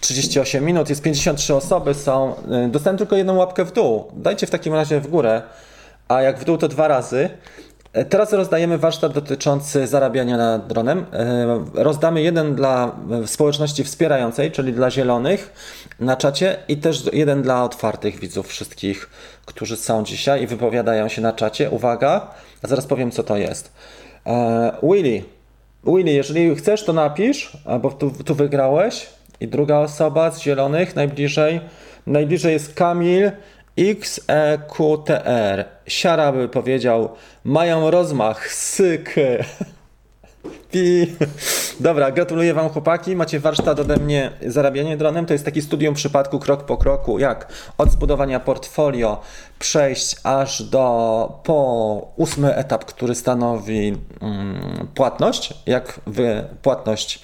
38 minut, jest 53 osoby są. Y, Dostałem tylko jedną łapkę w dół. Dajcie w takim razie w górę, a jak w dół to dwa razy. E, Teraz rozdajemy warsztat dotyczący zarabiania na dronem. E, Rozdamy jeden dla e, społeczności wspierającej, czyli dla zielonych na czacie i też jeden dla otwartych widzów wszystkich, którzy są dzisiaj i wypowiadają się na czacie. Uwaga, zaraz powiem co to jest. Willy, Willy, jeżeli chcesz, to napisz, bo tu, tu wygrałeś. I druga osoba z zielonych, najbliżej, najbliżej jest Kamil XEQTR. Siara by powiedział, mają rozmach, syk. Pi. Dobra, gratuluję Wam chłopaki. Macie warsztat ode mnie zarabianie dronem. To jest taki studium przypadku krok po kroku, jak od zbudowania portfolio przejść aż do po ósmy etap, który stanowi mm, płatność. Jak wy płatność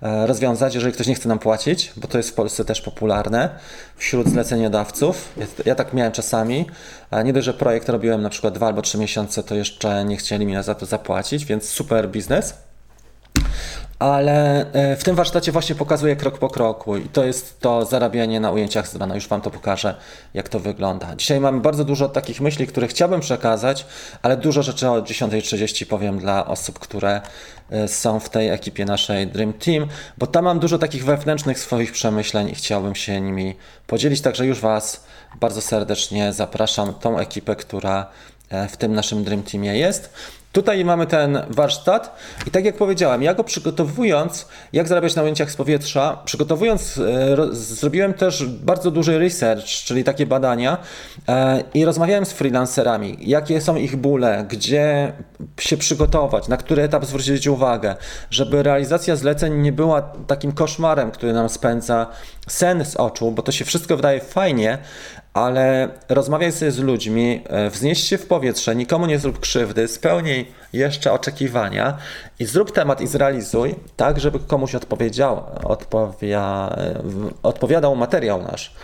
rozwiązać, jeżeli ktoś nie chce nam płacić, bo to jest w Polsce też popularne wśród zleceniodawców. Ja, tak miałem czasami. A Nie dość, że projekt robiłem na przykład dwa albo trzy miesiące, to jeszcze nie chcieli mi za to zapłacić, więc super biznes. Ale e, w tym warsztacie właśnie pokazuję krok po kroku i to jest to zarabianie na ujęciach z drona. Już Wam to pokażę, jak to wygląda. Dzisiaj mamy bardzo dużo takich myśli, które chciałbym przekazać, ale dużo rzeczy o 10.30 powiem dla osób, które e, są w tej ekipie naszej Dream Team, bo tam mam dużo takich wewnętrznych swoich przemyśleń i chciałbym się nimi podzielić, także już Was bardzo serdecznie zapraszam, tą ekipę, która e, w tym naszym Dream Teamie jest. Tutaj mamy ten warsztat i tak jak powiedziałem, ja go przygotowując, jak zarabiać na ujęciach z powietrza, przygotowując, e, ro, zrobiłem też bardzo duży research, czyli takie badania e, i rozmawiałem z freelancerami, jakie są ich bóle, gdzie się przygotować, na który etap zwrócić uwagę, żeby realizacja zleceń nie była takim koszmarem, który nam spędza sen z oczu, bo to się wszystko wydaje fajnie, ale rozmawiaj sobie z ludźmi, e, wznieś się w powietrze, nikomu nie zrób krzywdy, spełnij jeszcze oczekiwania i zrób temat i zrealizuj tak, żeby komuś odpowiedział, odpowia, odpowiadał materiał nasz.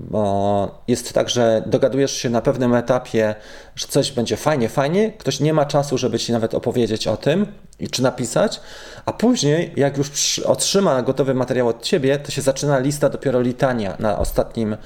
Bo jest tak, że dogadujesz się na pewnym etapie, że coś będzie fajnie, fajnie, ktoś nie ma czasu, żeby ci nawet opowiedzieć o tym i czy napisać, a później, jak już otrzyma gotowy materiał od ciebie, to się zaczyna lista dopiero litania na ostatnim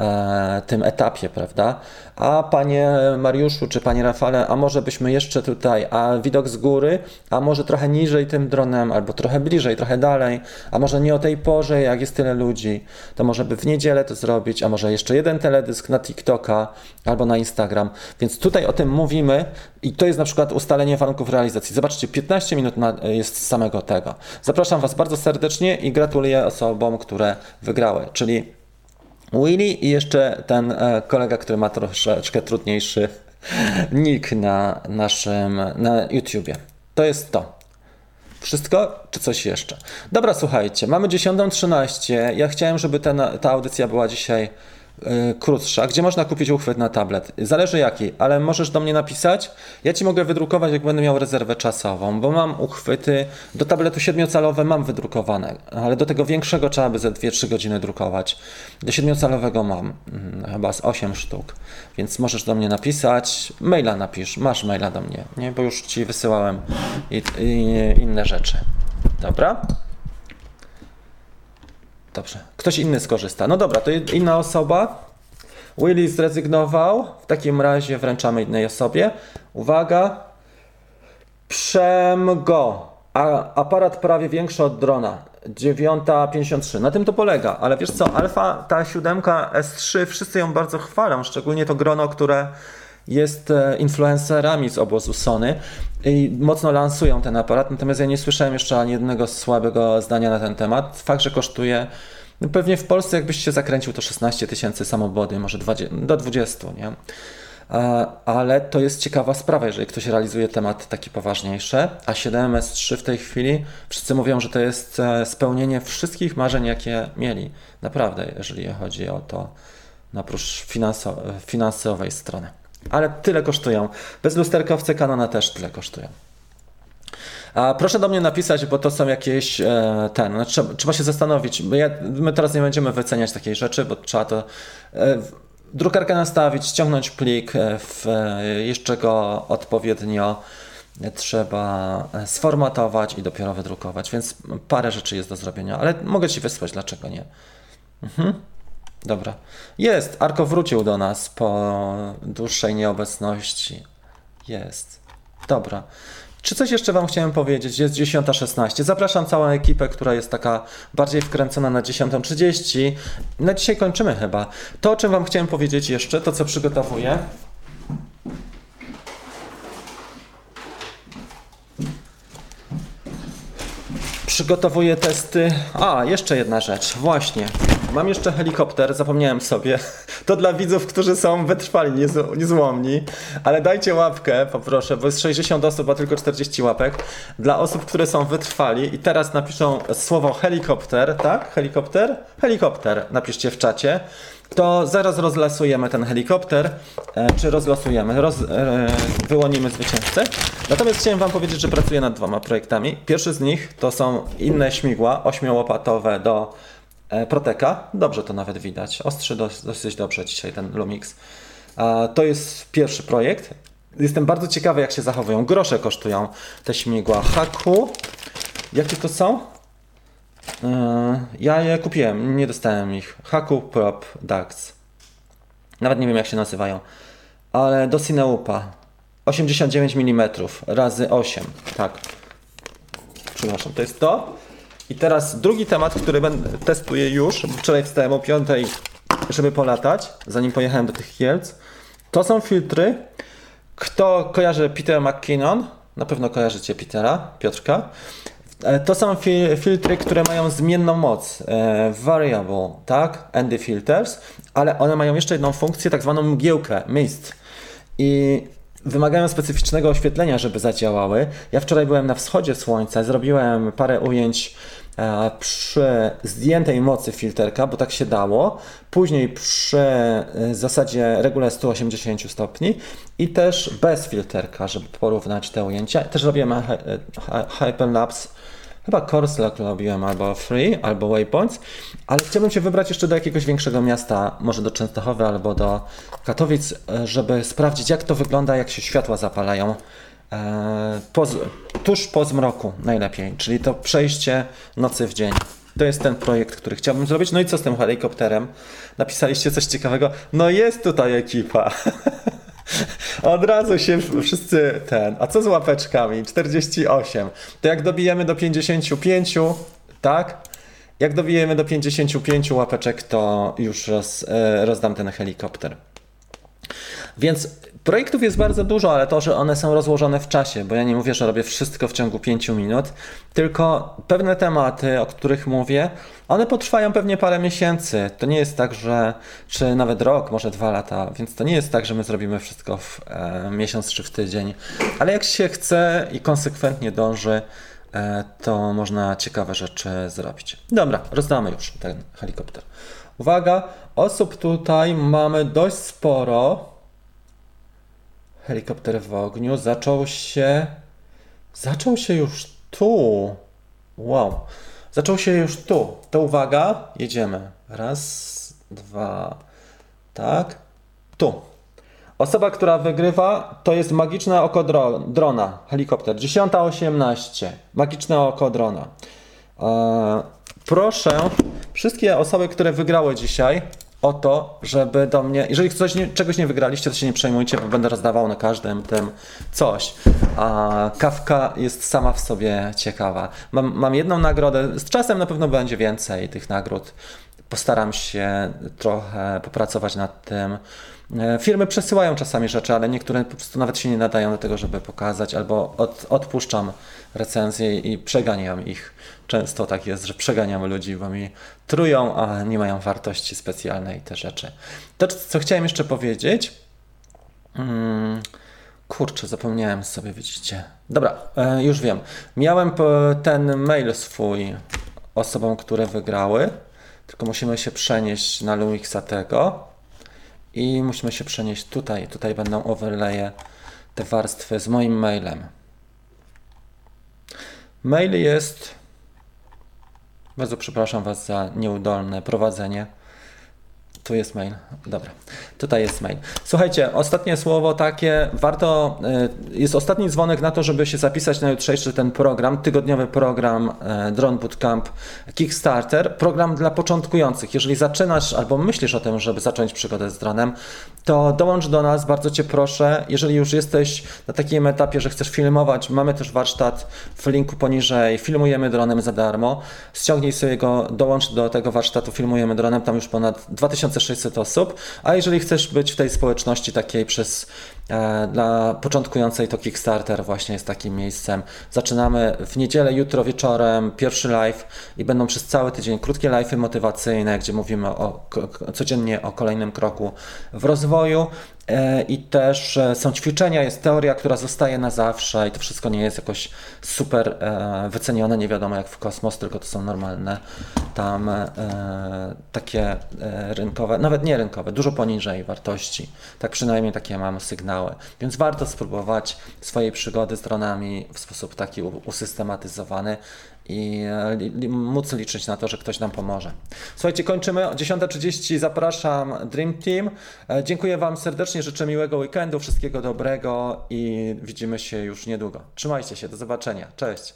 e, tym etapie, prawda? A panie Mariuszu, czy panie Rafale, a może byśmy jeszcze tutaj, a widok z góry, a może trochę niżej tym dronem, albo trochę bliżej, trochę dalej, a może nie o tej porze, jak jest tyle ludzi, to może by w niedzielę to zrobić, a może jeszcze jeden teledysk na TikToka albo na Instagram. Więc tutaj o tym mówimy i to jest na przykład ustalenie warunków realizacji. Zobaczcie, 15 minut jest z samego tego. Zapraszam Was bardzo serdecznie i gratuluję osobom, które wygrały, czyli Willy i jeszcze ten e, kolega, który ma troszeczkę trudniejszy [laughs] nick na naszym na YouTubie. To jest to. Wszystko, czy coś jeszcze? Dobra, słuchajcie, mamy 10.13. Ja chciałem, żeby ten, ta audycja była dzisiaj krótsza. Gdzie można kupić uchwyt na tablet? Zależy jaki, ale możesz do mnie napisać. Ja ci mogę wydrukować, jak będę miał rezerwę czasową, bo mam uchwyty do tabletu 7-calowe mam wydrukowane, ale do tego większego trzeba by ze 2-3 godziny drukować. Do 7-calowego mam mm, chyba z 8 sztuk, więc możesz do mnie napisać. Maila napisz, masz maila do mnie, nie? bo już ci wysyłałem i, i inne rzeczy. Dobra? Dobrze. Ktoś inny skorzysta. No dobra, to inna osoba. Willy zrezygnował. W takim razie wręczamy innej osobie. Uwaga. Przemgo. A, aparat prawie większy od drona. 9.53. Na tym to polega. Ale wiesz co, Alfa, ta siódemka S3, wszyscy ją bardzo chwalą. Szczególnie to grono, które jest e, influencerami z obozu Sony i mocno lansują ten aparat, natomiast ja nie słyszałem jeszcze ani jednego słabego zdania na ten temat. Fakt, że kosztuje no pewnie w Polsce jakbyś się zakręcił to 16 tysięcy samobody, może 20, do 20, nie? Ale to jest ciekawa sprawa, jeżeli ktoś realizuje temat taki poważniejszy, a 7S3 w tej chwili wszyscy mówią, że to jest e, spełnienie wszystkich marzeń, jakie mieli. Naprawdę, jeżeli chodzi o to, oprócz finanso finansowej strony ale tyle kosztują. Bez lusterkowce Canona też tyle kosztują. A proszę do mnie napisać, bo to są jakieś e, ten, no, trzeba, trzeba, się zastanowić. Ja, my teraz nie będziemy wyceniać takiej rzeczy, bo trzeba to e, drukarkę nastawić, ściągnąć plik, e, w, e, jeszcze go odpowiednio trzeba e, sformatować i dopiero wydrukować, więc parę rzeczy jest do zrobienia, ale mogę Ci wysłać, dlaczego nie. Mhm. Dobra. Jest. Arko wrócił do nas po dłuższej nieobecności. Jest. Dobra. Czy coś jeszcze Wam chciałem powiedzieć? Jest 10.16. Zapraszam całą ekipę, która jest taka bardziej wkręcona na 10.30. Na dzisiaj kończymy chyba. To, o czym Wam chciałem powiedzieć jeszcze, to co przygotowuję. Przygotowuję testy. A, jeszcze jedna rzecz. Właśnie. Mam jeszcze helikopter, zapomniałem sobie. To dla widzów, którzy są wytrwali, niezłomni. Ale dajcie łapkę, poproszę, bo jest 60 osób, a tylko 40 łapek. Dla osób, które są wytrwali i teraz napiszą słowo helikopter, tak? Helikopter? Helikopter napiszcie w czacie to zaraz rozlasujemy ten helikopter, e, czy rozlasujemy, roz, e, wyłonimy zwycięzcę. Natomiast chciałem Wam powiedzieć, że pracuję nad dwoma projektami. Pierwszy z nich to są inne śmigła ośmiołopatowe do Proteka. Dobrze to nawet widać. Ostrzy dosyć dobrze dzisiaj ten Lumix. To jest pierwszy projekt. Jestem bardzo ciekawy, jak się zachowują. Grosze kosztują te śmigła. Haku. Jakie to są? Ja je kupiłem, nie dostałem ich. Haku Prop Dax. Nawet nie wiem, jak się nazywają. Ale do Cineupa. 89 mm razy 8. Tak. Przepraszam, to jest to. I teraz drugi temat, który będę, testuję już. Wczoraj wstałem o 5, żeby polatać, zanim pojechałem do tych Kielc. To są filtry. Kto kojarzy Petera McKinnon? Na pewno kojarzycie Petera, Piotrka. E, to są fil filtry, które mają zmienną moc, e, variable, tak, ND filters, ale one mają jeszcze jedną funkcję, tak zwaną mgiełkę, mist. I wymagają specyficznego oświetlenia, żeby zadziałały. Ja wczoraj byłem na wschodzie słońca, zrobiłem parę ujęć e, przy zdjętej mocy filterka, bo tak się dało. Później przy e, zasadzie regule 180 stopni i też bez filterka, żeby porównać te ujęcia. Też robiłem hyperlapse Chyba Corslack robiłem albo Free, albo Waypoints, ale chciałbym się wybrać jeszcze do jakiegoś większego miasta, może do Częstochowy albo do Katowic, e, żeby sprawdzić jak to wygląda, jak się światła zapalają e, po, tuż po zmroku najlepiej, czyli to przejście nocy w dzień. To jest ten projekt, który chciałbym zrobić. No i co z tym helikopterem? Napisaliście coś ciekawego? No jest tutaj ekipa. [laughs] [laughs] Od razu się wszyscy ten. A co z łapeczkami? 48. To jak dobijemy do 55, tak? Jak dobijemy do 55 łapeczek, to już roz, e, rozdam ten helikopter. Więc projektów jest bardzo dużo, ale to, że one są rozłożone w czasie, bo ja nie mówię, że robię wszystko w ciągu 5 minut, tylko pewne tematy, o których mówię, one potrwają pewnie parę miesięcy. To nie jest tak, że czy nawet rok, może dwa lata, więc to nie jest tak, że my zrobimy wszystko w e, miesiąc czy w tydzień. Ale jak się chce i konsekwentnie dąży, e, to można ciekawe rzeczy zrobić. Dobra, rozdamy już ten helikopter. Uwaga, osób tutaj mamy dość sporo. Helikopter w ogniu zaczął się. Zaczął się już tu. Wow. Zaczął się już tu. To uwaga, jedziemy. Raz, dwa, tak. Tu. Osoba, która wygrywa, to jest magiczne oko dro drona, helikopter. 10.18. Magiczne oko drona. Eee, proszę wszystkie osoby, które wygrały dzisiaj, o to, żeby do mnie. Jeżeli coś nie, czegoś nie wygraliście, to się nie przejmujcie, bo będę rozdawał na każdym tym coś. A kawka jest sama w sobie ciekawa. Mam, mam jedną nagrodę, z czasem na pewno będzie więcej tych nagród. Postaram się trochę popracować nad tym. E, Firmy przesyłają czasami rzeczy, ale niektóre po prostu nawet się nie nadają do tego, żeby pokazać, albo od, odpuszczam recenzje i przeganiam ich. Często tak jest, że przeganiam ludzi, bo mi trują, a nie mają wartości specjalnej te rzeczy. To, co chciałem jeszcze powiedzieć. Mm, kurczę, zapomniałem sobie, widzicie. Dobra, e, już wiem. Miałem ten mail swój osobom, które wygrały, tylko musimy się przenieść na Lumixa tego i musimy się przenieść tutaj. Tutaj będą overlaye te warstwy z moim mailem. Mail jest. Bardzo przepraszam Was za nieudolne prowadzenie. Tu jest mail. Dobra. Tutaj jest mail. Słuchajcie, ostatnie słowo takie. Warto. y, Jest ostatni dzwonek na to, żeby się zapisać na jutrzejszy ten program, tygodniowy program e, Drone Bootcamp Kickstarter. Program dla początkujących. Jeżeli zaczynasz albo myślisz o tym, żeby zacząć przygodę z dronem, to dołącz do nas, bardzo Cię proszę. Jeżeli już jesteś na takim etapie, że chcesz filmować, mamy też warsztat w linku poniżej. Filmujemy dronem za darmo. Ściągnij sobie go, dołącz do tego warsztatu Filmujemy dronem, tam już ponad 2600 osób. A jeżeli chcesz być w tej społeczności takiej przez e, dla początkującej, to Kickstarter właśnie jest takim miejscem. Zaczynamy w niedzielę, jutro wieczorem, pierwszy live i będą przez cały tydzień krótkie live'y motywacyjne, gdzie mówimy o, codziennie o kolejnym kroku w rozwoju. E, I też e, są ćwiczenia, jest teoria, która zostaje na zawsze i to wszystko nie jest jakoś super e, wycenione, nie wiadomo jak w kosmos, tylko to są normalne tam takie rynkowe, nawet nie rynkowe, dużo poniżej wartości. Tak przynajmniej takie mamy sygnały. Więc warto spróbować swojej przygody z dronami w sposób taki usystematyzowany i e, li, móc liczyć na to, że ktoś nam pomoże. Słuchajcie, kończymy. O 10.30 zapraszam Dream Team. E, Dziękuję Wam serdecznie, życzę miłego weekendu, wszystkiego dobrego i widzimy się już niedługo. Trzymajcie się, do zobaczenia. Cześć.